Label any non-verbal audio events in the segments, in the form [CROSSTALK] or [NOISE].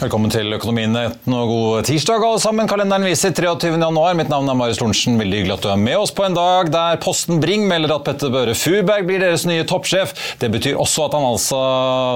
Velkommen til Økonominyhetene og god tirsdag, alle sammen. Kalenderen viser 23. januar. Mitt navn er Marius Lorentzen. Veldig hyggelig at du er med oss på en dag der Posten Bring melder at Petter Børre Furberg blir deres nye toppsjef. Det betyr også at han altså,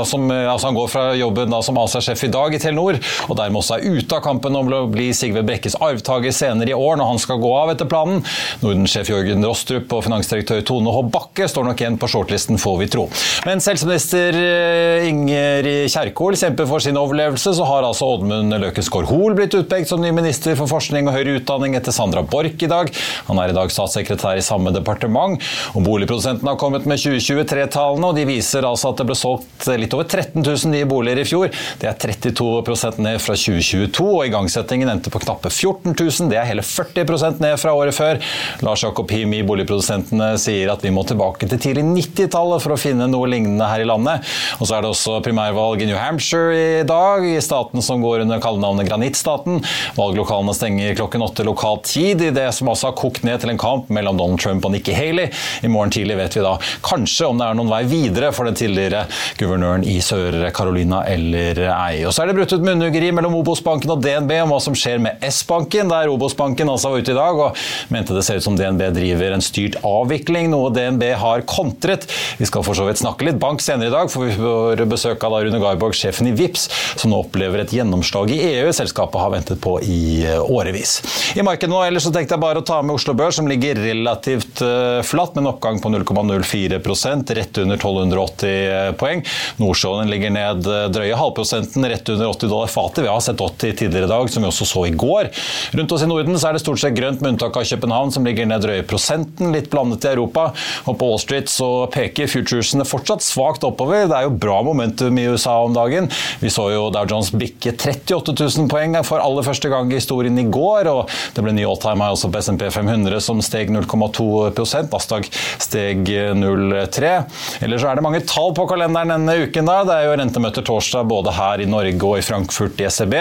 som, altså han går fra jobben da, som ASA-sjef i dag i Telenor, og dermed også er ute av kampen om å bli Sigve Brekkes arvtaker senere i år når han skal gå av etter planen. Nordensjef Jørgen Rostrup og finansdirektør Tone H. Bakke står nok igjen på shortlisten, får vi tro. Mens helseminister eh, Inger Kjerkol kjemper for sin overlevelse, så har har altså Oddmund Løkensgård Hoel blitt utpekt som ny minister for forskning og høyere utdanning etter Sandra Borch i dag. Han er i dag statssekretær i samme departement. og Boligprodusentene har kommet med 2023-tallene, og de viser altså at det ble solgt litt over 13 000 nye boliger i fjor. Det er 32% ned fra 2022, og igangsettingen endte på knappe 14 000. Det er hele 40% ned fra året før. Lars Jakob Him i Boligprodusentene sier at vi må tilbake til tidlig 90-tallet for å finne noe lignende her i landet. Og så er det også primærvalg i New Hampshire i dag. i staten som går under kallenavnet Granittstaten. Valglokalene stenger klokken åtte lokal tid i det som også har kokt ned til en kamp mellom Donald Trump og Nikki Haley. I morgen tidlig vet vi da kanskje om det er noen vei videre for den tidligere guvernøren i Sør-Carolina eller ei. Og så er det brutt ut munnhuggeri mellom Obos-banken og DNB om hva som skjer med S-banken, der Obos-banken altså var ute i dag og mente det ser ut som DNB driver en styrt avvikling, noe DNB har kontret. Vi skal for så vidt snakke litt bank senere i dag, for vi får besøk av Rune Garborg, sjefen i VIPS, som nå opplever opplever et gjennomslag i EU selskapet har ventet på i eh, årevis. I markedet nå ellers så tenkte jeg bare å ta med Oslo Børs, som ligger relativt uh, flatt, med en oppgang på 0,04% rett under 1280 eh, poeng. Nordsjøen ligger ned drøye halvprosenten, rett under 80 dollar fatet. Vi har sett 80 tidligere i dag, som vi også så i går. Rundt oss i Norden så er det stort sett grønt, med unntak av København, som ligger ned drøye prosenten, litt blandet i Europa. Og på Wall Street så peker futuresene fortsatt svakt oppover. Det er jo bra momentum i USA om dagen. Vi så jo Dow Jones bikke 38 000 poeng for aller første gang i historien i går. og Det ble ny all-time high også på SMP 500, som steg 0,2% Nasdaq steg 0,3 Ellers er det mange tall på kalenderen denne uken. da. Det er jo rentemøter torsdag både her i Norge og i Frankfurt i ECB.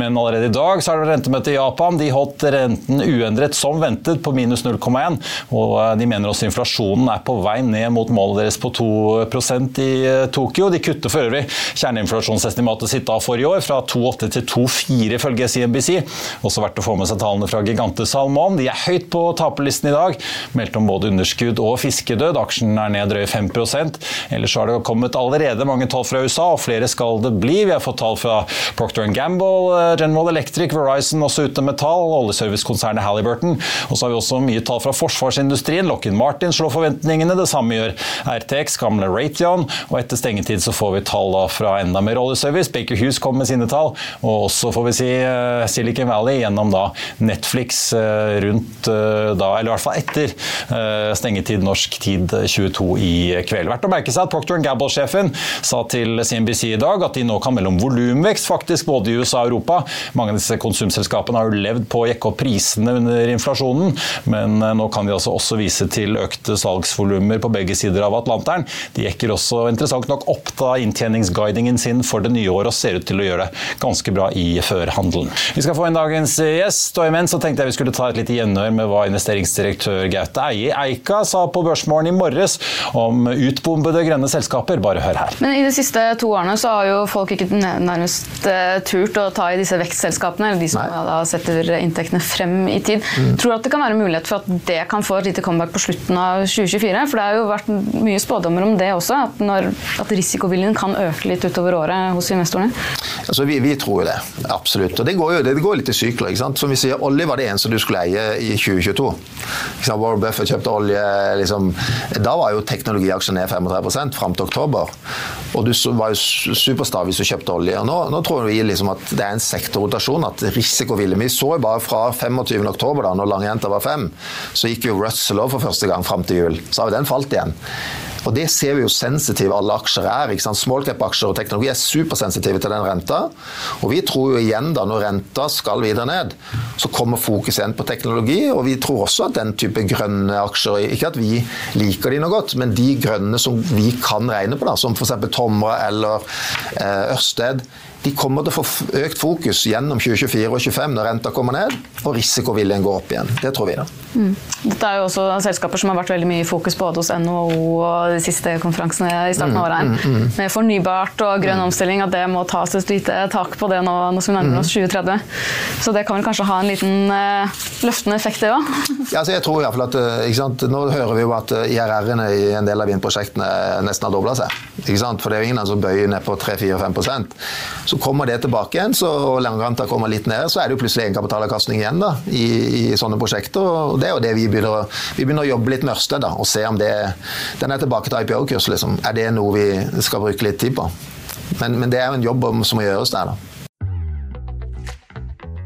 Men allerede i dag så er det rentemøte i Japan. De holdt renten uendret som ventet på minus 0,1. Og eh, de mener også inflasjonen er på vei ned mot målet deres på 2% i eh, Tokyo. De kutter for øvrig kjerneinflasjonsestimatet sitt da for i år år, fra 2,8 til 2,4 ifølge CNBC. Også verdt å få med seg tallene fra Gigante Salmon. De er høyt på taperlisten i dag. Meldt om både underskudd og fiskedød. Aksjen er ned drøye 5% Ellers har det kommet allerede mange tall fra USA, og flere skal det bli. Vi har fått tall fra Procter Gamble, eh, General Electric, Verizon også ute med tall, oljeservicekonsernet Halliburton. Og så har vi også mye tall fra forsvarsindustrien. Lockheed Martin slår forventningene. Det samme gjør RTX, gamle Raytheon. Og etter stengetid så får vi tall fra enda mer oljeservice. Baker Hughes kommer sine tall. Og også får vi si eh, Silicon Valley gjennom da Netflix eh, rundt eh, da, eller i hvert fall etter stengetid norsk tid 22 i kveld. Verdt å merke seg at Procter Gamble-sjefen sa til CNBC i dag at de nå kan melde om volumvekst faktisk både i USA og Europa. Mange av disse konsumselskapene har jo levd på å jekke opp prisene under inflasjonen, men nå kan de altså også vise til økte salgsvolumer på begge sider av Atlanteren. De jekker også interessant nok opp da inntjeningsguidingen sin for det nye året og ser ut til å gjør det ganske bra i førhandelen. Vi skal få inn dagens gjest, og imens så tenkte jeg vi skulle ta et lite gjenhør med hva investeringsdirektør Gaute Eie Eika sa på Børsmorgen i morges om utbombede grønne selskaper. Bare hør her. Men i de siste to årene så har jo folk ikke nærmest uh, turt å ta i disse vekstselskapene, eller de som da setter inntektene frem i tid. Mm. Tror du at det kan være mulighet for at det kan få et lite comeback på slutten av 2024? For det har jo vært mye spådommer om det også, at, når, at risikoviljen kan øke litt utover året hos investorene? Altså, vi, vi tror jo det, absolutt. Og det går jo det går litt i sykler. ikke sant? Som vi sier, Olje var det eneste du skulle eie i 2022. Warren Buffett kjøpte olje liksom, Da var jo teknologiaksjer ned 35% fram til oktober. Og du var jo superstar hvis du kjøpte olje. Og nå, nå tror vi liksom at det er en sektorrotasjon, at risikovillig Vi så jo bare fra 25. oktober, da når langjenta var fem, så gikk jo Russell over for første gang fram til jul. Så har jo den falt igjen. Og Det ser vi jo sensitive alle aksjer er. ikke sant? Smallcap-aksjer og teknologi er supersensitive til den renta. Og vi tror jo igjen da, når renta skal videre ned, så kommer fokus igjen på teknologi. Og vi tror også at den type grønne aksjer, ikke at vi liker de noe godt, men de grønne som vi kan regne på, da, som f.eks. Tomra eller eh, Ørsted, de kommer til å få økt fokus gjennom 2024 og 2025 når renta kommer ned og risikoviljen går opp igjen. Det tror vi, da. Mm. Dette er jo også selskaper som har vært veldig mye i fokus både hos NHO og de siste konferansene i starten av året. Mm, mm, mm. Med fornybart og grønn omstilling, at det må tas et lite tak på det nå, nå som vi nærmer oss 2030. Så det kan vel kanskje ha en liten uh, løftende effekt, det òg? [LAUGHS] ja, altså jeg tror i hvert fall at sant, Nå hører vi jo at eh, IRR-ene i en del av vindprosjektene nesten har dobla seg. Ikke sant? For det er jo ingen som bøyer ned på 3-4-5 Så kommer det tilbake igjen, så langrenta kommer litt ned, så er det jo plutselig egenkapitalavkastning igjen da, i, i, sånne prosjekter. og Det er jo det vi begynner, vi begynner å jobbe litt med Ørsted og se om det Den er tilbake til IPO-kurs, liksom. Er det noe vi skal bruke litt tid på? Men, men det er jo en jobb som må gjøres der, da.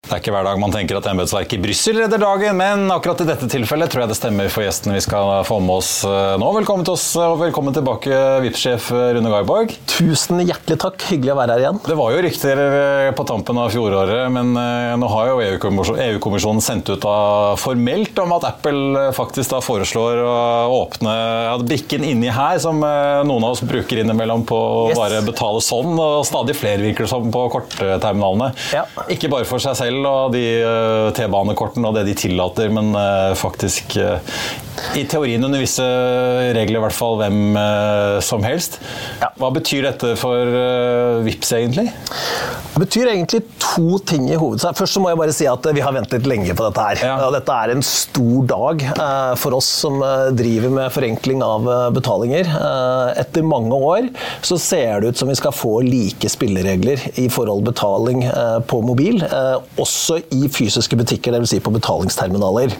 Det er ikke hver dag man tenker at embetsverket i Brussel redder dagen, men akkurat i dette tilfellet tror jeg det stemmer for gjestene vi skal få med oss eh, nå. Velkommen til oss, og velkommen tilbake, VIP-sjef Rune Garborg. Tusen hjertelig takk, hyggelig å være her igjen. Det var jo rykter eh, på tampen av fjoråret, men eh, nå har jo EU-kommisjonen EU sendt ut formelt om at Apple faktisk da foreslår å åpne brikken inni her, som noen av oss bruker innimellom på å yes. bare betale sånn, og stadig flere virker som på kortterminalene. Ja. Ikke bare for seg selv og de eh, T-banekortene og det de tillater, men eh, faktisk eh, I teorien under visse regler, i hvert fall hvem uh, som helst. Ja. Hva betyr dette for uh, VIPS egentlig? Det betyr egentlig to ting i hovedsak. Først så må jeg bare si at vi har ventet lenge på dette her. Ja. Dette er en stor dag for oss som driver med forenkling av betalinger. Etter mange år så ser det ut som vi skal få like spilleregler i forhold betaling på mobil, også i fysiske butikker, dvs. Si på betalingsterminaler.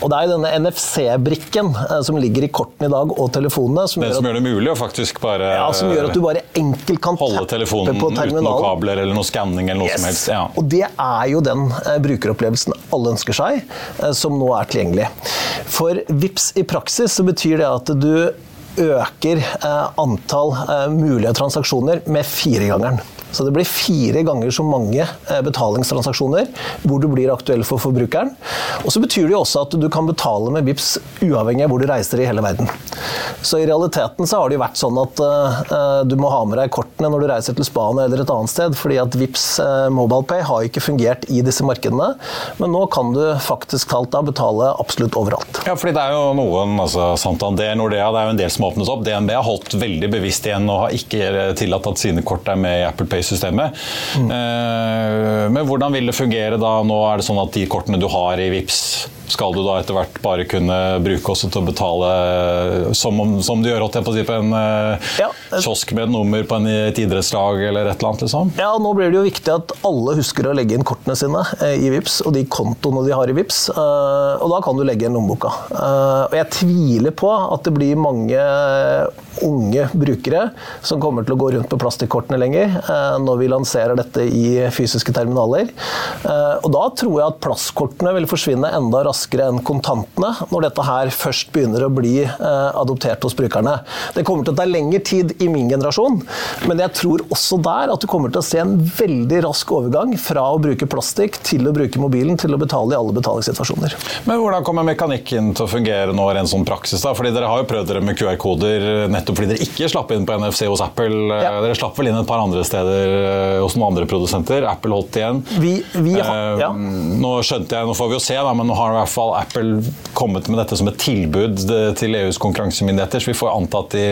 Og det er jo denne NFC-brikken eh, som ligger i kortene i dag, og telefonene. Som det som gjør det mulig å faktisk bare Ja, som gjør at du bare enkelt kan holde telefonen uten noen kabler eller noe skanning eller noe yes. som helst. Ja. Og det er jo den eh, brukeropplevelsen alle ønsker seg, eh, som nå er tilgjengelig. For VIPS i praksis så betyr det at du øker antall mulige transaksjoner med firegangeren. Så det blir fire ganger så mange eh, betalingstransaksjoner hvor du blir aktuell for forbrukeren. Og så betyr det jo også at du kan betale med VIPS uavhengig av hvor du reiser i hele verden. Så i realiteten så har det jo vært sånn at uh, du må ha med deg kortene når du reiser til Spania eller et annet sted, fordi at VIPS MobilePay har ikke fungert i disse markedene. Men nå kan du faktisk talt da betale absolutt overalt. Ja, fordi det er jo noen, altså Santander, Nordea, det er jo en del som åpnes opp. DNB har holdt veldig bevisst igjen og har ikke tillatt at sine kort er med i Apple Pay systemet. Mm. Men hvordan vil det fungere da? Nå er det sånn at de kortene du har i VIPS skal du da etter hvert bare kunne bruke også til å betale som, som du gjør på, en eh, ja. kiosk med et nummer på en, et idrettslag eller et eller annet? Liksom? Ja, nå blir det jo viktig at alle husker å legge inn kortene sine eh, i VIPS og de kontoene de har i VIPS, og da kan du legge inn lommeboka. Og jeg tviler på at det blir mange unge brukere som kommer til å gå rundt på plastikkortene lenger når vi lanserer dette i fysiske terminaler. Eh, og da tror jeg at plastkortene vil forsvinne enda raskere enn kontantene, når dette her først begynner å bli eh, adoptert hos brukerne. Det kommer til å ta lengre tid i min generasjon, men jeg tror også der at du kommer til å se en veldig rask overgang fra å bruke plastikk til å bruke mobilen til å betale i alle betalingssituasjoner. Men hvordan kommer mekanikken til å fungere nå rent sånn praksis? da? Fordi Dere har jo prøvd dere med QR-koder nettopp fordi dere ikke slapp inn på NFC hos Apple. Ja. Dere slapp vel inn et par andre steder Eh, hos noen andre produsenter. Apple holdt igjen. Vi, vi har, ja. Nå skjønte jeg, nå får vi jo se, da, men nå har i hvert fall Apple kommet med dette som et tilbud til EUs konkurransemyndigheter, så vi får anta at de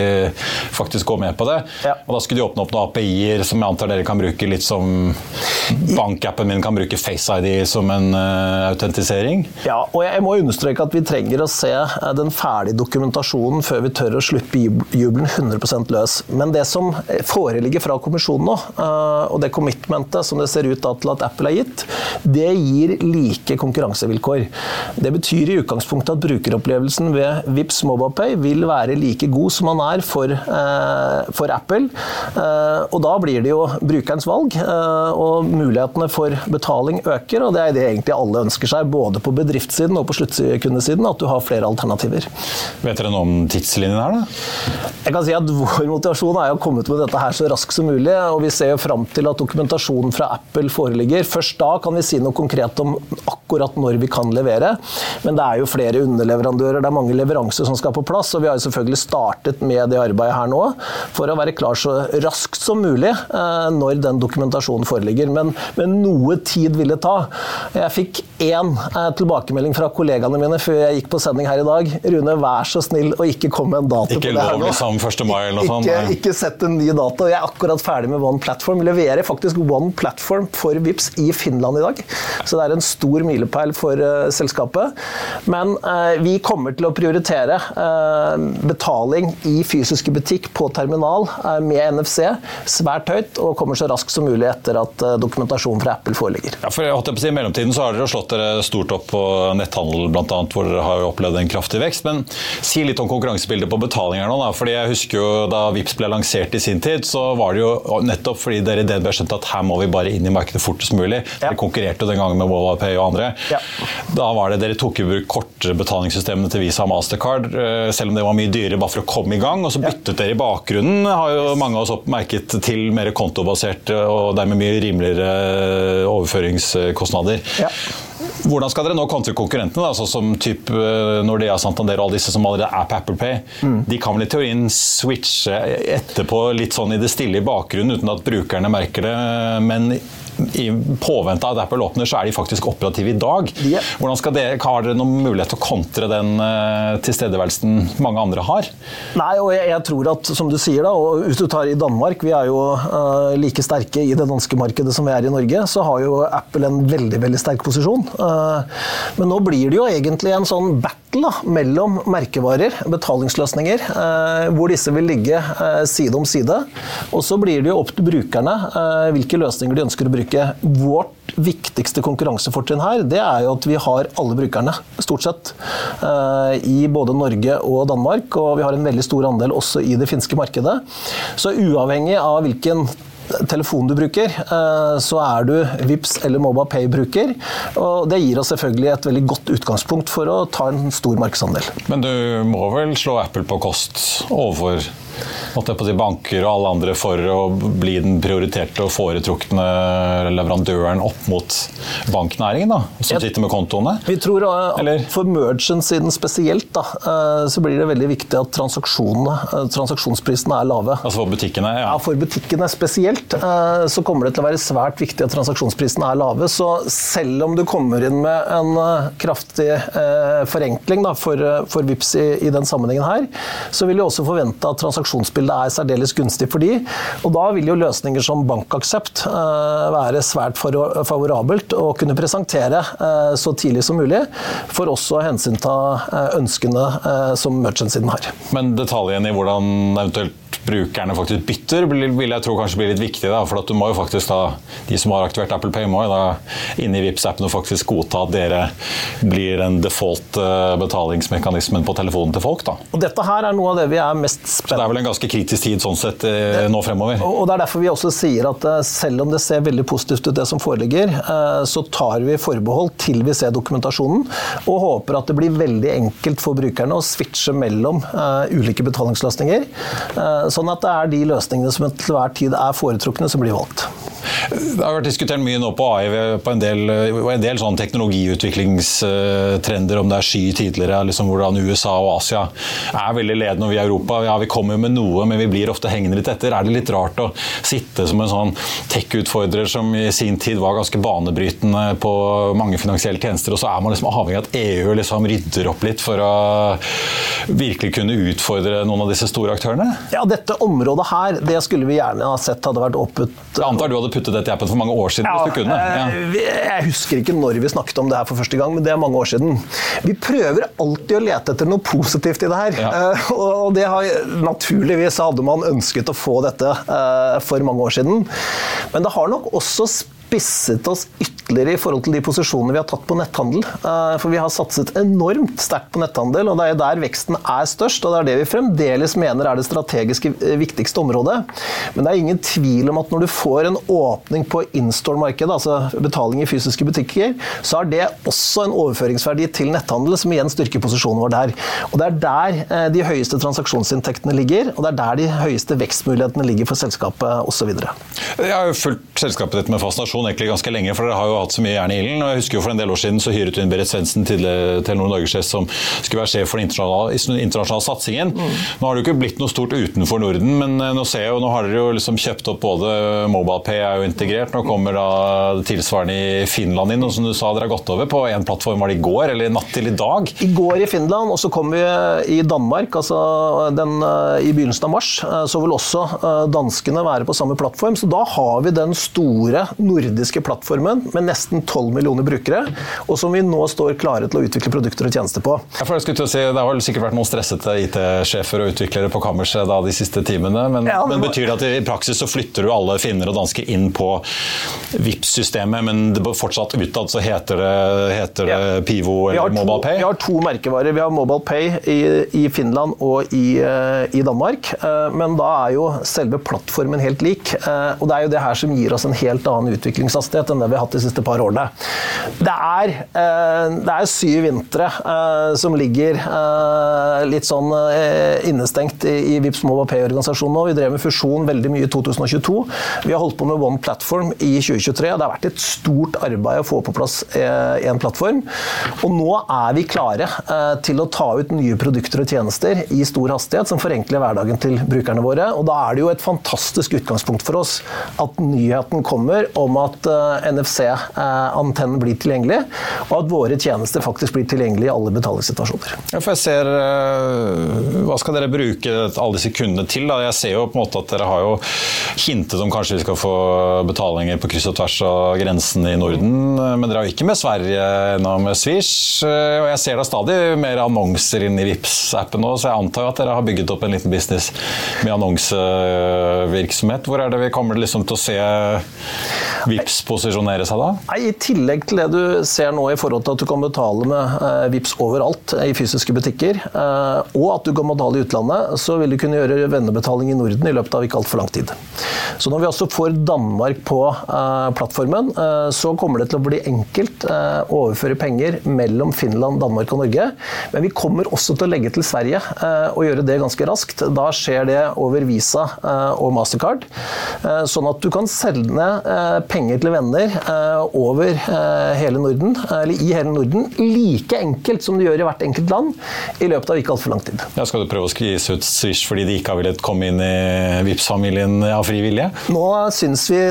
faktisk går med på det. Ja. Og Da skulle de åpne opp noen API-er som jeg antar dere kan bruke litt som Bankappen min kan bruke Face ID som en uh, autentisering. Ja, og jeg må understreke at vi trenger å se den ferdige dokumentasjonen før vi tør å slippe jubelen 100% løs. Men det som foreligger fra kommisjonen nå, uh, og det commitmentet som det ser ut til at Apple har gitt, det gir like konkurransevilkår. Det betyr i utgangspunktet at brukeropplevelsen ved Vips MobilePay vil være like god som man er for, eh, for Apple. Eh, og da blir det jo brukerens valg, og mulighetene for betaling øker. Og det er det egentlig alle ønsker seg, både på bedriftssiden og på sluttkundesiden, at du har flere alternativer. Vet dere noe om tidslinjen her, da? Jeg kan si at Vår motivasjon er å komme ut med dette her så raskt som mulig. og Vi ser jo fram til at dokumentasjonen fra Apple foreligger. Først da kan vi si noe konkret om akkurat når vi kan levere. Men det er jo flere underleverandører, det er mange leveranser som skal på plass. Og vi har jo selvfølgelig startet med det arbeidet her nå for å være klar så raskt som mulig eh, når den dokumentasjonen foreligger. Men, men noe tid vil det ta. Jeg fikk én eh, tilbakemelding fra kollegaene mine før jeg gikk på sending her i dag. Rune, vær så snill å ikke komme med en dato ikke på det her nå. 1. mai. Ikke, ikke sett en ny dato. Jeg er akkurat ferdig med One Platform Jeg leverer faktisk One Platform for VIPS i Finland i dag. Så det er en stor milepæl for uh, selskapet. Men uh, vi kommer til å prioritere uh, betaling i fysiske butikk på terminal med NFC svært høyt, og kommer så raskt som mulig etter at dokumentasjonen fra Apple foreligger. Ja, for jeg på å si, I mellomtiden så har dere slått dere stort opp på netthandel, annet, hvor dere har opplevd en kraftig vekst. Men si litt om konkurransebildet på betalinger nå. Da, fordi jeg husker jo Da VIPS ble lansert i sin tid, så var det jo nettopp fordi dere i DNB skjønte at her må vi bare inn i markedet fortest mulig. Ja. Dere konkurrerte den gangen med WowaPay og andre. Ja. Da var det Dere tok i bruk kortbetalingssystemene til Visa og Mastercard, eh, selv om det var mye dyrere bare for å komme i gang. Og så byttet ja. dere i bakgrunnen, har jo mange av oss oppmerket, til mer kontobasert og dermed mye rimeligere overføringskostnader. Ja. Hvordan skal dere nå kontre konkurrentene, da, sånn som typ eh, Nordea, Santander og alle disse som allerede er på Apple Pay? Mm. De kan vel i teorien switche etterpå litt sånn i det stille i bakgrunnen uten at brukerne merker det. Men i påvente av at Apple åpner, så er de faktisk operative i dag. Yep. Hvordan skal dere, Har dere noen mulighet til å kontre den uh, tilstedeværelsen mange andre har? Nei, og jeg, jeg, tror at, som du sier da, og hvis du tar i Danmark, vi er jo uh, like sterke i det danske markedet som vi er i Norge, så har jo Apple en veldig veldig sterk posisjon. Uh, men nå blir det jo egentlig en sånn battle da, mellom merkevarer, betalingsløsninger, uh, hvor disse vil ligge side om side. Og så blir det jo opp til brukerne hvilke løsninger de ønsker å bruke. Vårt viktigste konkurransefortrinn her, det er jo at vi har alle brukerne, stort sett, i både Norge og Danmark. Og vi har en veldig stor andel også i det finske markedet. Så uavhengig av hvilken telefon du bruker, så er du Vips eller MobilePay-bruker. Og det gir oss selvfølgelig et veldig godt utgangspunkt for å ta en stor markedsandel. Men du må vel slå Apple på kost overfor si, banker og alle andre for å bli den prioriterte og foretrukne leverandøren opp mot banknæringen, da, som Jeg, sitter med kontoene? Vi tror at Eller? For merchant-siden spesielt da, så blir det veldig viktig at transaksjonsprisene er lave. Altså for butikkene? Ja. ja, for butikkene spesielt så kommer det til å være svært viktig at transaksjonsprisene er lave. Så selv om du kommer inn med en kraftig forenkling da, for, for Vipps i, i den sammenhengen her, så vil vi også forvente at transaksjonsbildet er særdeles gunstig for de. Og da vil jo løsninger som bankaksept være svært favorabelt å kunne presentere så tidlig som mulig, for også å hensynta ønskene som merchant-siden har. Men detaljene i hvordan eventuelt brukerne faktisk bytter, vil jeg tro kanskje blir litt viktig. Da, for at du må jo faktisk da, De som har aktivert Apple Pay, må jo da inne i vips appen og faktisk godta at dere blir den default betalingsmekanismen på telefonen til folk. da. Og Dette her er noe av det vi er mest spent Så det er vel en ganske kritisk tid sånn sett nå fremover? Og Det er derfor vi også sier at selv om det ser veldig positivt ut det som foreligger, så tar vi forbehold til vi ser dokumentasjonen, og håper at det blir veldig enkelt for brukerne å switche mellom ulike betalingsløsninger. Sånn at det er de løsningene som til hver tid er foretrukne, som blir valgt. Det har vært diskutert mye nå på AI på en del, en del sånn teknologiutviklingstrender, om det er sky tidligere, liksom hvordan USA og Asia er veldig ledende, og vi i Europa ja, vi kommer jo med noe, men vi blir ofte hengende litt etter. Er det litt rart å sitte som en sånn tech-utfordrer som i sin tid var ganske banebrytende på mange finansielle tjenester, og så er man liksom avhengig av at EU liksom rydder opp litt for å virkelig kunne utfordre noen av disse store aktørene? Ja, dette området her, det skulle vi gjerne ha sett hadde vært åpent. Jeg antar du hadde puttet dette i for mange år siden? Ja, hvis du kunne. Ja. Jeg husker ikke når vi snakket om det her for første gang, men det er mange år siden. Vi prøver alltid å lete etter noe positivt i det her. Ja. Og det har, naturligvis hadde man ønsket å få dette for mange år siden. Men det har nok også spisset oss ytterligere i forhold til de posisjonene vi har tatt på netthandel. For vi har satset enormt sterkt på netthandel, og det er der veksten er størst. Og det er det vi fremdeles mener er det strategisk viktigste området. Men det er ingen tvil om at når du får en åpning på in-store-markedet, altså betaling i fysiske butikker, så er det også en overføringsverdi til netthandel, som igjen styrker posisjonen vår der. Og det er der de høyeste transaksjonsinntektene ligger, og det er der de høyeste vekstmulighetene ligger for selskapet osv. Jeg har jo fulgt selskapet ditt med fascinasjon egentlig ganske lenge, for dere har jo hatt så mye jern i ilden. Jeg husker jo For en del år siden så hyret hun Berit Svendsen, Telenor Norgesjef, som skulle være sjef for den internasjonale, internasjonale satsingen. Mm. Nå har det jo ikke blitt noe stort utenfor Norden, men nå ser jeg jo, nå har dere jo liksom kjøpt opp både MobilePay er jo integrert, nå kommer da tilsvarende i Finland inn, og som du sa dere har gått over på én plattform. Var det i går, eller natt til i dag? I går i Finland, og så kom vi i Danmark. altså den, I begynnelsen av mars så vil også danskene være på samme plattform. Så da har vi den store nordiske plattformen med nesten 12 millioner brukere, og som vi nå står klare til å utvikle produkter og tjenester på. Ja, for jeg skulle til å si, Det har sikkert vært noen stressete IT-sjefer og utviklere på kammerset da, de siste timene, men, ja, men, betyr det at i praksis så flytter du alle finner og dansker inn på Vipps-systemet, men det fortsatt utad så heter det, heter det ja. Pivo eller MobilePay? Vi har to merkevarer. Vi har MobilePay i, i Finland og i, uh, i, Danmark, uh, men da er jo selve plattformen helt lik. Uh, og det er jo det her som gir oss en helt annen utviklingshastighet enn det vi har hatt de siste par årene. Det er, det er syv vintre som ligger litt sånn innestengt i Vipps Mobile Pay-organisasjonen nå. Vi drev med fusjon veldig mye i 2022. Vi har holdt på med One Platform i 2023. Det har vært et stort arbeid å få på plass en plattform. Og nå er vi klare til å ta ut nye produkter og tjenester i stor hastighet som forenkler hverdagen til brukerne våre. Og da er det jo et fantastisk utgangspunkt for oss at nyheten kommer om at at NFC-antennen blir tilgjengelig, og at våre tjenester faktisk blir tilgjengelige i alle betalingssituasjoner. Ja, for jeg ser, Hva skal dere bruke alle disse kundene til? Da? Jeg ser jo på en måte at dere har jo hintet om kanskje vi skal få betalinger på kryss og tvers av grensene i Norden, men dere har jo ikke med Sverige ennå, med Swish. Og jeg ser da stadig mer annonser inn i vips appen nå, så jeg antar at dere har bygget opp en liten business med annonsevirksomhet. Hvor er det vi kommer liksom til å se Vips posisjonere seg da? Nei, I tillegg til det du ser nå i forhold til at du kan betale med eh, Vips overalt i fysiske butikker, eh, og at du kan betale i utlandet, så vil du kunne gjøre vennebetaling i Norden i løpet av ikke altfor lang tid. Så når vi også får Danmark på eh, plattformen, så kommer det til å bli enkelt å overføre penger mellom Finland, Danmark og Norge. Men vi kommer også til å legge til Sverige og gjøre det ganske raskt. Da skjer det over Visa og Mastercard, sånn at du kan sende penger til venner eh, over eh, hele Norden, eller i hele Norden, like enkelt som du gjør i hvert enkelt land, i løpet av ikke altfor lang tid. Ja, skal du prøve å skvise ut Swish fordi de ikke har villet komme inn i vips familien av fri vilje? Nå syns vi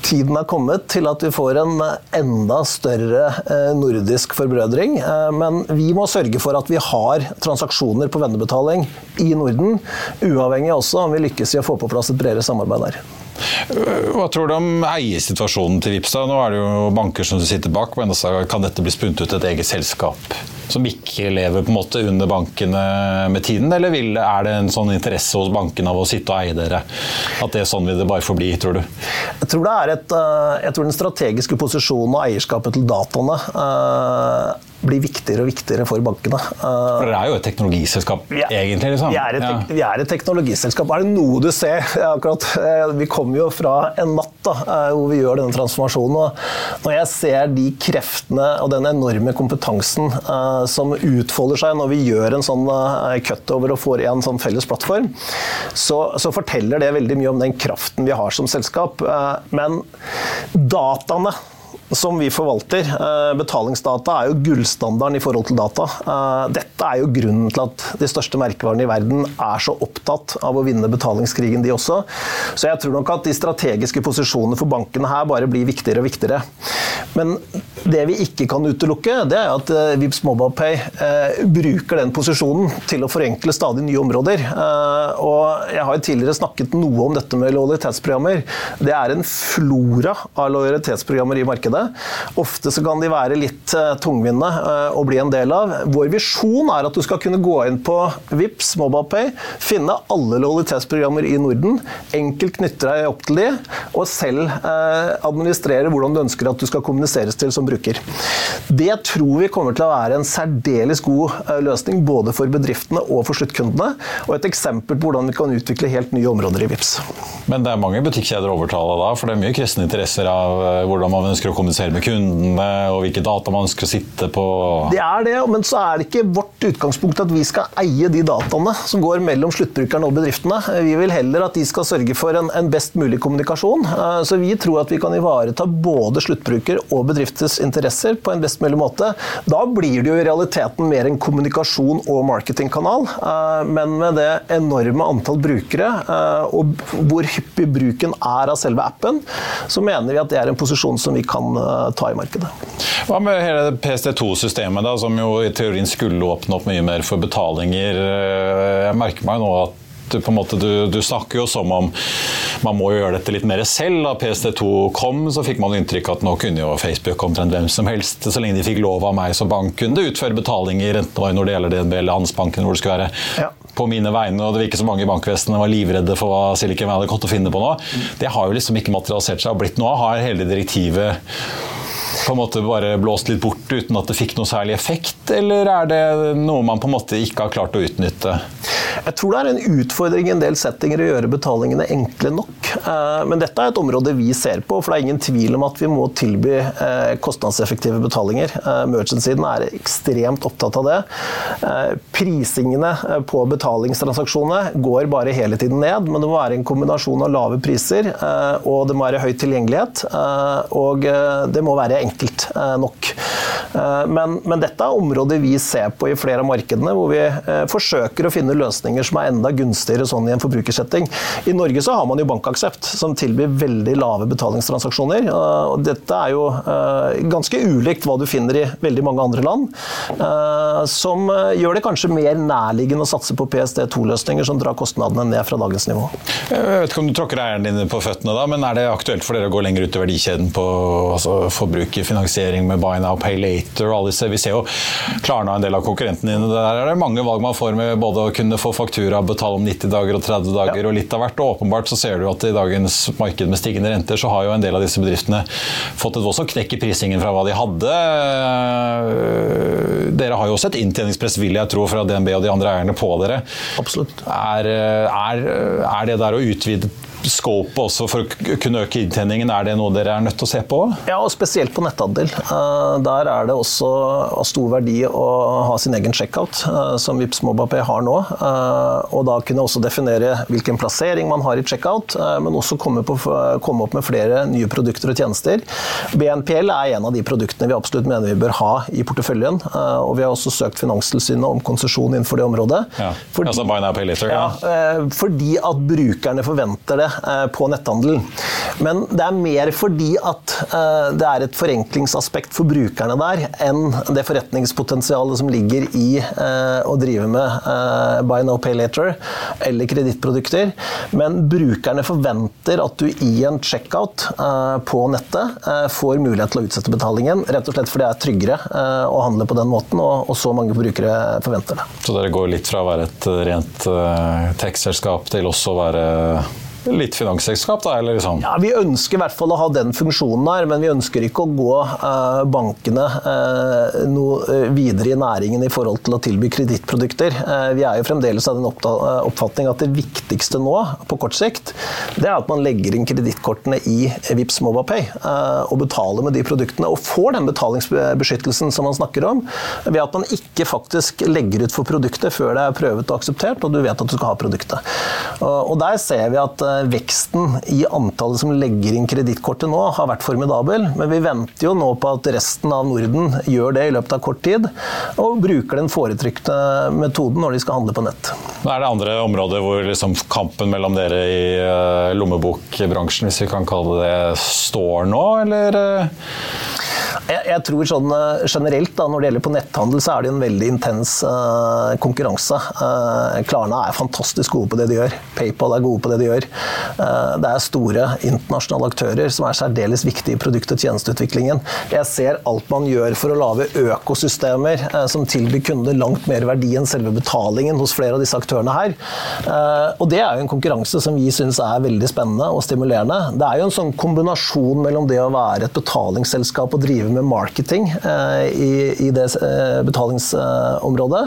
tiden er kommet til at vi får en enda større eh, nordisk forbrødring. Men vi må sørge for at vi har transaksjoner på vennebetaling i Norden, uavhengig også om vi lykkes i å få på plass et bredere samarbeid der. Hva tror du om eiersituasjonen til Vipsa? Nå er det jo banker som sitter bak, men kan dette bli spunnet ut et eget selskap som ikke lever på en måte under bankene med tiden, eller er det en sånn interesse hos bankene av å sitte og eie dere? At det er sånn vil det bare forbli, tror du? Jeg tror, et, eh, jeg tror den strategiske posisjonen og eierskapet til dataene uh, blir viktigere og viktigere for bankene. For Dere er jo et teknologiselskap, ja, egentlig? liksom. Vi er, et, ja. vi er, et, teknologiselskap. Er det noe du ser akkurat, eh, Vi kommer jo fra en natt da, eh, hvor vi gjør denne transformasjonen. og Når jeg ser de kreftene og den enorme kompetansen uh, som utfolder seg når vi gjør en sånn cutover og får en sånn felles plattform, så, så, forteller det veldig mye om den kraften vi har som selskap. Men dataene som vi forvalter. Eh, betalingsdata er jo gullstandarden i forhold til data. Eh, dette er jo grunnen til at de største merkevarene i verden er så opptatt av å vinne betalingskrigen, de også. Så jeg tror nok at de strategiske posisjonene for bankene her bare blir viktigere og viktigere. Men det vi ikke kan utelukke, det er at eh, Vipps MobilePay bruker den posisjonen til å forenkle stadig nye områder. Og jeg har tidligere snakket noe om dette med lojalitetsprogrammer. Det er en flora av lojalitetsprogrammer i markedet. Ofte så kan de være litt eh, tungvinte eh, å bli en del av. Vår visjon er at du skal kunne gå inn på Vips, MobilePay, finne alle lojalitetsprogrammer i Norden, enkelt knytte deg opp til de, og selv uh, administrere hvordan du ønsker at du skal kommuniseres til som bruker. Det tror vi kommer til å være en særdeles god løsning både for bedriftene og for sluttkundene, og et eksempel på hvordan vi kan utvikle helt nye områder i Vips. Men det er mange butikkjeder å overtale da, for det er mye kristne interesser av hvordan man ønsker å kommunisere med kundene, og hvilke data man ønsker å sitte på? Det er det, men så er det ikke vårt utgangspunkt at vi skal eie de dataene som går mellom sluttbrukerne og bedriftene. Vi vil heller at de skal sørge for en, en best mulig kommunikasjon. Eh, så vi tror at vi kan ivareta både sluttbruker og bedrifters interesser på en best mulig måte. Da blir det jo i realiteten mer en kommunikasjon og marketingkanal, eh, men med det enorme antall brukere eh, og hvor hyppig bruken er av selve appen, så mener vi at det er en posisjon som vi kan Eh, ta i markedet. Hva med hele PST2-systemet, som jo i teorien skulle åpne opp mye mer for betalinger? Jeg merker meg nå at du, måte, du, du, snakker jo som om man må gjøre dette litt mer selv. Da PST2 kom, så fikk man inntrykk av at nå kunne jo Facebook omtrent hvem som helst, så lenge de fikk lov av meg som bankkunde, utføre betalinger, enten det var når det gjelder DNB eller Handelsbanken, hvor det skulle være. Ja. På mine vegne, og Det virker som mange i bankvesenet var livredde for hva Silicon Valley kom til å finne på nå. Det har jo liksom ikke materialisert seg og blitt noe. Har hele direktivet på en måte bare blåst litt bort uten at det fikk noe særlig effekt, eller er det noe man på en måte ikke har klart å utnytte? Jeg tror det er en utfordring i en del settinger å gjøre betalingene enkle nok. Eh, men dette er et område vi ser på, for det er ingen tvil om at vi må tilby eh, kostnadseffektive betalinger. Eh, merchant-siden er ekstremt opptatt av det. Prisingene på betalingstransaksjonene går bare hele tiden ned, men det må være en kombinasjon av lave priser, og det må være høy tilgjengelighet, og det må være enkelt nok. Men, men, dette er områder vi ser på i flere av markedene, hvor vi forsøker å finne løsninger som er enda gunstigere sånn i en forbrukersetting. I Norge så har man jo bankaksept, som tilbyr veldig lave betalingstransaksjoner. og Dette er jo ganske ulikt hva du finner i veldig mange andre land, som gjør det kanskje mer nærliggende å satse på PST2-løsninger som drar kostnadene ned fra dagens nivå. Jeg vet ikke om du tråkker eieren dine på føttene da, men er det aktuelt for dere å gå lenger ut i verdikjeden på altså, forbrukerfinansiering med buy now, pay later og alle disse? Vi ser jo Klarna en del av konkurrentene dine. Der er det mange valg man får med både å kunne få faktura, betale om 90 dager og 30 dager ja. og litt av hvert. Og åpenbart så ser du at i dagens marked med stigende renter, så har jo en del av disse bedriftene fått et voldsomt knekk i prisingen fra hva de hadde. Dere har jo også et inntjeningspress, vil jeg tro, fra DNB og de andre eierne på dere. Absolutt. Er, er, er det der å utvide scope også for å kunne øke inntjeningen, er det noe dere er nødt til å se på? Ja, og spesielt på netthandel. Eh, der er det også av stor verdi å ha sin egen checkout, eh, som Vipps MobilePay har nå. Eh, og da kunne også definere hvilken plassering man har i checkout, men også komme, på, komme opp med flere nye produkter og tjenester. BNPL er en av de produktene vi absolutt mener vi bør ha i porteføljen. Og vi har også søkt Finanstilsynet om konsesjon innenfor det området. Ja, fordi, altså buy now, pay later, ja. ja. fordi at brukerne forventer det på netthandel. Men det er mer fordi at eh, det er et forenklingsaspekt for brukerne der, enn det forretningspotensialet som ligger i eh, å drive med buy no pay later eller kredittprodukter. Men brukerne forventer at du i en checkout på nettet får mulighet til å utsette betalingen, rett og slett fordi det er tryggere å handle på den måten, og så mange brukere forventer det. Så dere går litt fra å være et rent tech-selskap til også å være litt finansselskap, da? eller sånn? Ja, Vi ønsker i hvert fall å ha den funksjonen her, men vi ønsker ikke å gå eh, bankene eh, noe uh, videre i næringen i forhold til å tilby kredittprodukter. vi er jo fremdeles av den oppfatning at det viktigste nå, på kort sikt, det er at man legger inn kredittkortene i Vips MobilePay og betaler med de produktene, og får den betalingsbeskyttelsen som man snakker om, ved at man ikke faktisk legger ut for produktet før det er prøvet og akseptert, og du vet at du skal ha produktet. og der ser vi at Eh, veksten i antallet som legger inn kredittkortet nå, har vært formidabel. Men vi venter jo nå på at resten av Norden gjør det i løpet av kort tid, og bruker den foretrykte metoden når de skal handle på nett. Er det andre områder hvor liksom kampen mellom dere i uh, lommebokbransjen, hvis vi kan kalle det står nå, eller? Uh? Jeg, jeg, tror sånn eh, generelt da, Når det gjelder på netthandel, så er det en veldig intens uh, konkurranse. Uh, Klarna er fantastisk gode på det de gjør. PayPal er gode på det de gjør. Uh, det er store internasjonale aktører som er særdeles viktige i produkt- og tjenesteutviklingen. Jeg ser alt man gjør for å lage økosystemer som tilbyr kunder langt mer verdi enn selve betalingen hos flere av disse aktørene her. og det er jo en konkurranse som vi syns er veldig spennende og stimulerende. Det er jo en sånn kombinasjon mellom det å være et betalingsselskap og drive med marketing eh, i, det eh, betalingsområdet.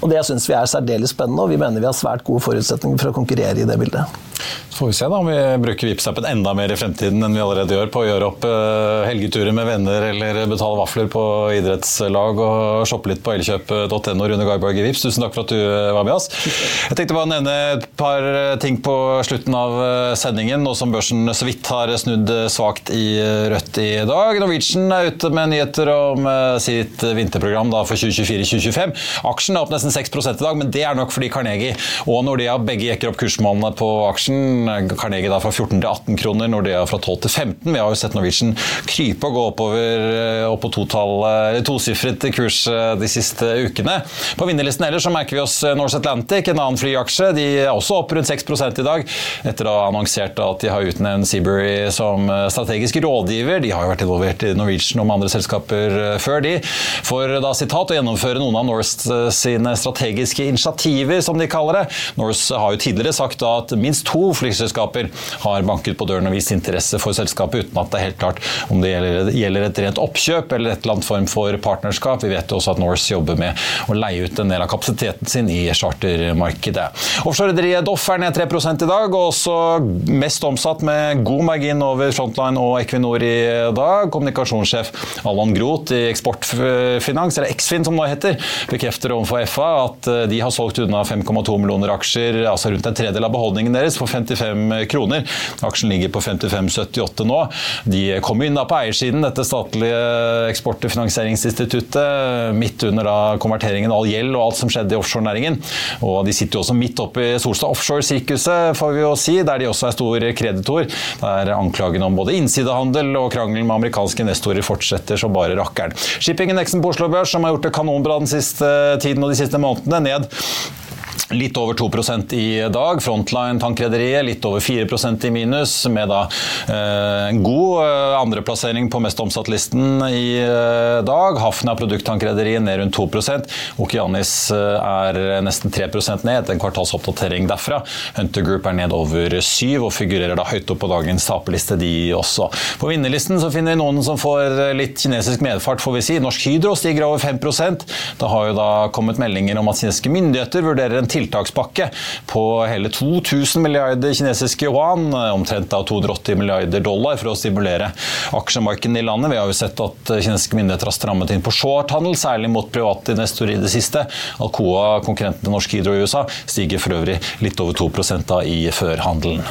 Og det syns vi er særdeles spennende, og vi mener vi har svært gode forutsetninger for å konkurrere i det bildet. Så får vi se da om vi bruker Vipps-appen enda mer i fremtiden enn vi allerede gjør på å gjøre opp uh, helgeturer med venner eller betale vafler på idrettslag og shoppe litt på elkjøp.no. Rune Garborg i Vips, tusen takk for at du var med oss. Jeg tenkte bare å nevne et par ting på slutten av sendingen, nå som børsen så vidt har snudd svakt i rødt i dag. Norwegian er ute med nyheter om sitt vinterprogram da, for 2024-2025. Aksjen er opp nesten 6 i dag, men det er nok fordi Carnegie og Nordea begge jekker opp kursmålene på aksjen. Carnegie da fra 14 til 18 kroner, Nordea fra 12 til 15. Vi har jo sett Norwegian krype og gå oppover uh, opp på tosifret kurs uh, de siste ukene. På vinnerlisten ellers så merker vi oss Norse Atlantic, en annen flyaksje. De er også opp rundt 6% i dag, etter å ha annonsert at de har utnevnt Seabury som strategisk rådgiver. De har jo vært involvert i Norwegian og med andre selskaper eh, før de, for da sitat å gjennomføre noen av Norse eh, sine strategiske initiativer, som de kaller det. Norse har jo tidligere sagt at minst to flyselskaper har banket på døren og vist interesse for selskapet, uten at det er helt klart om det gjelder et rent oppkjøp eller et eller annet form for partnerskap. Vi vet også at Norse jobber med å leie ut en del av kapasiteten sin i chartermarkedet. Offshorerederiet Doff er ned 3 i dag, og også mest omsatt med god margin over Frontline og Equinor i dag. Kommunikasjonssjef Allan Groth i Eksportfinans, eller Eksfin som det heter, bekrefter overfor FA at eh, de har solgt unna 5,2 millioner aksjer, altså rundt en tredel av beholdningen deres, for 55 kroner. Aksjen ligger på 55,78 nå. De kom inn da på eiersiden, dette statlige eksport- og finansieringsinstituttet, midt under da konverteringen av all gjeld og alt som skjedde i offshorenæringen. Og de sitter jo også midt oppe i Solstad Offshore-sirkuset, får vi jo si, der de også er stor kreditor. Der anklagene om både innsidehandel og krangelen med amerikanske investorer fortsetter så bare rakkeren. Shipping-indeksen på Oslo Børs, som har gjort det kanonbra den siste tiden og de siste månedene, ned Litt over 2% i dag. Frontline tankrederiet litt over 4% i minus, med da eh, god eh, andreplassering på mest omsatt-listen i eh, dag. Hafna produkttankrederiet ned rundt 2 Okianis eh, er nesten 3% ned etter en kvartalsoppdatering derfra. Hunter Group er ned over 7 og figurerer da høyt opp på dagens taperliste, de også. På vinnerlisten så finner vi noen som får litt kinesisk medfart, får vi si. Norsk Hydro stiger over 5% Det har jo da kommet meldinger om at kinesiske myndigheter vurderer en tiltakspakke på hele 2000 milliarder kinesiske yuan, omtrent av 280 milliarder dollar, for å stimulere aksjemarkedene i landet. Vi har jo sett at kinesiske myndigheter har strammet inn på shorthandel, særlig mot private investorer i det siste. Alcoa, konkurrenten til Norsk Hydro i USA, stiger for øvrig litt over 2 da i førhandelen.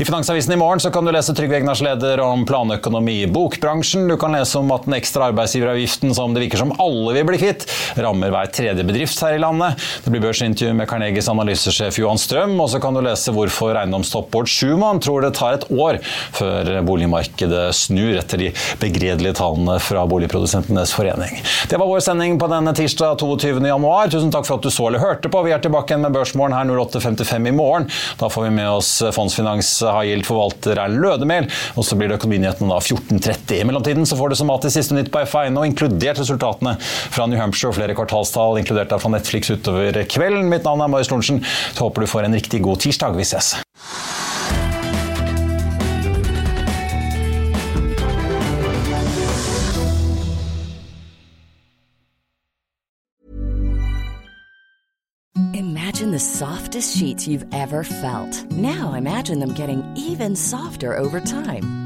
I Finansavisen i morgen kan du lese Trygve Egnars leder om planøkonomi i bokbransjen. Du kan lese om at den ekstra arbeidsgiveravgiften som det virker som alle vil bli kvitt, rammer hver tredje bedrift her i landet. Det blir børsintervju med Carnegie Carnegies analysesjef Johan Strøm, og så kan du lese hvorfor eiendomstoppbord Schumann tror det tar et år før boligmarkedet snur etter de begredelige tallene fra Boligprodusentenes forening. Det var vår sending på denne tirsdag 22.1. Tusen takk for at du så eller hørte på. Vi er tilbake igjen med Børsmorgen her 08.55 i morgen. Da får vi med oss Fondsfinans High Yield-forvalter Erlend Lødemel, og så blir det Økonominyhetene da 14.30. I mellomtiden så får du som alltid siste nytt på FA1, inkludert resultatene fra New Hampshire og flere kvartalstall, inkludert da fra Netflix utover kvelden. Mitt navn er Marius Lorentzen. Så håper du får en riktig god tirsdag. Vi ses. Imagine the softest sheets you've ever felt. Now imagine them getting even softer over time.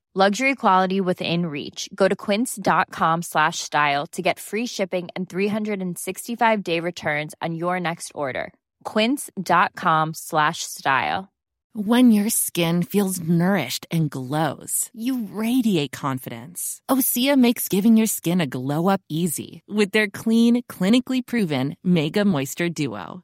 Luxury quality within reach. Go to quince.com slash style to get free shipping and 365 day returns on your next order. Quince.com slash style. When your skin feels nourished and glows, you radiate confidence. Osea makes giving your skin a glow up easy with their clean, clinically proven Mega Moisture Duo.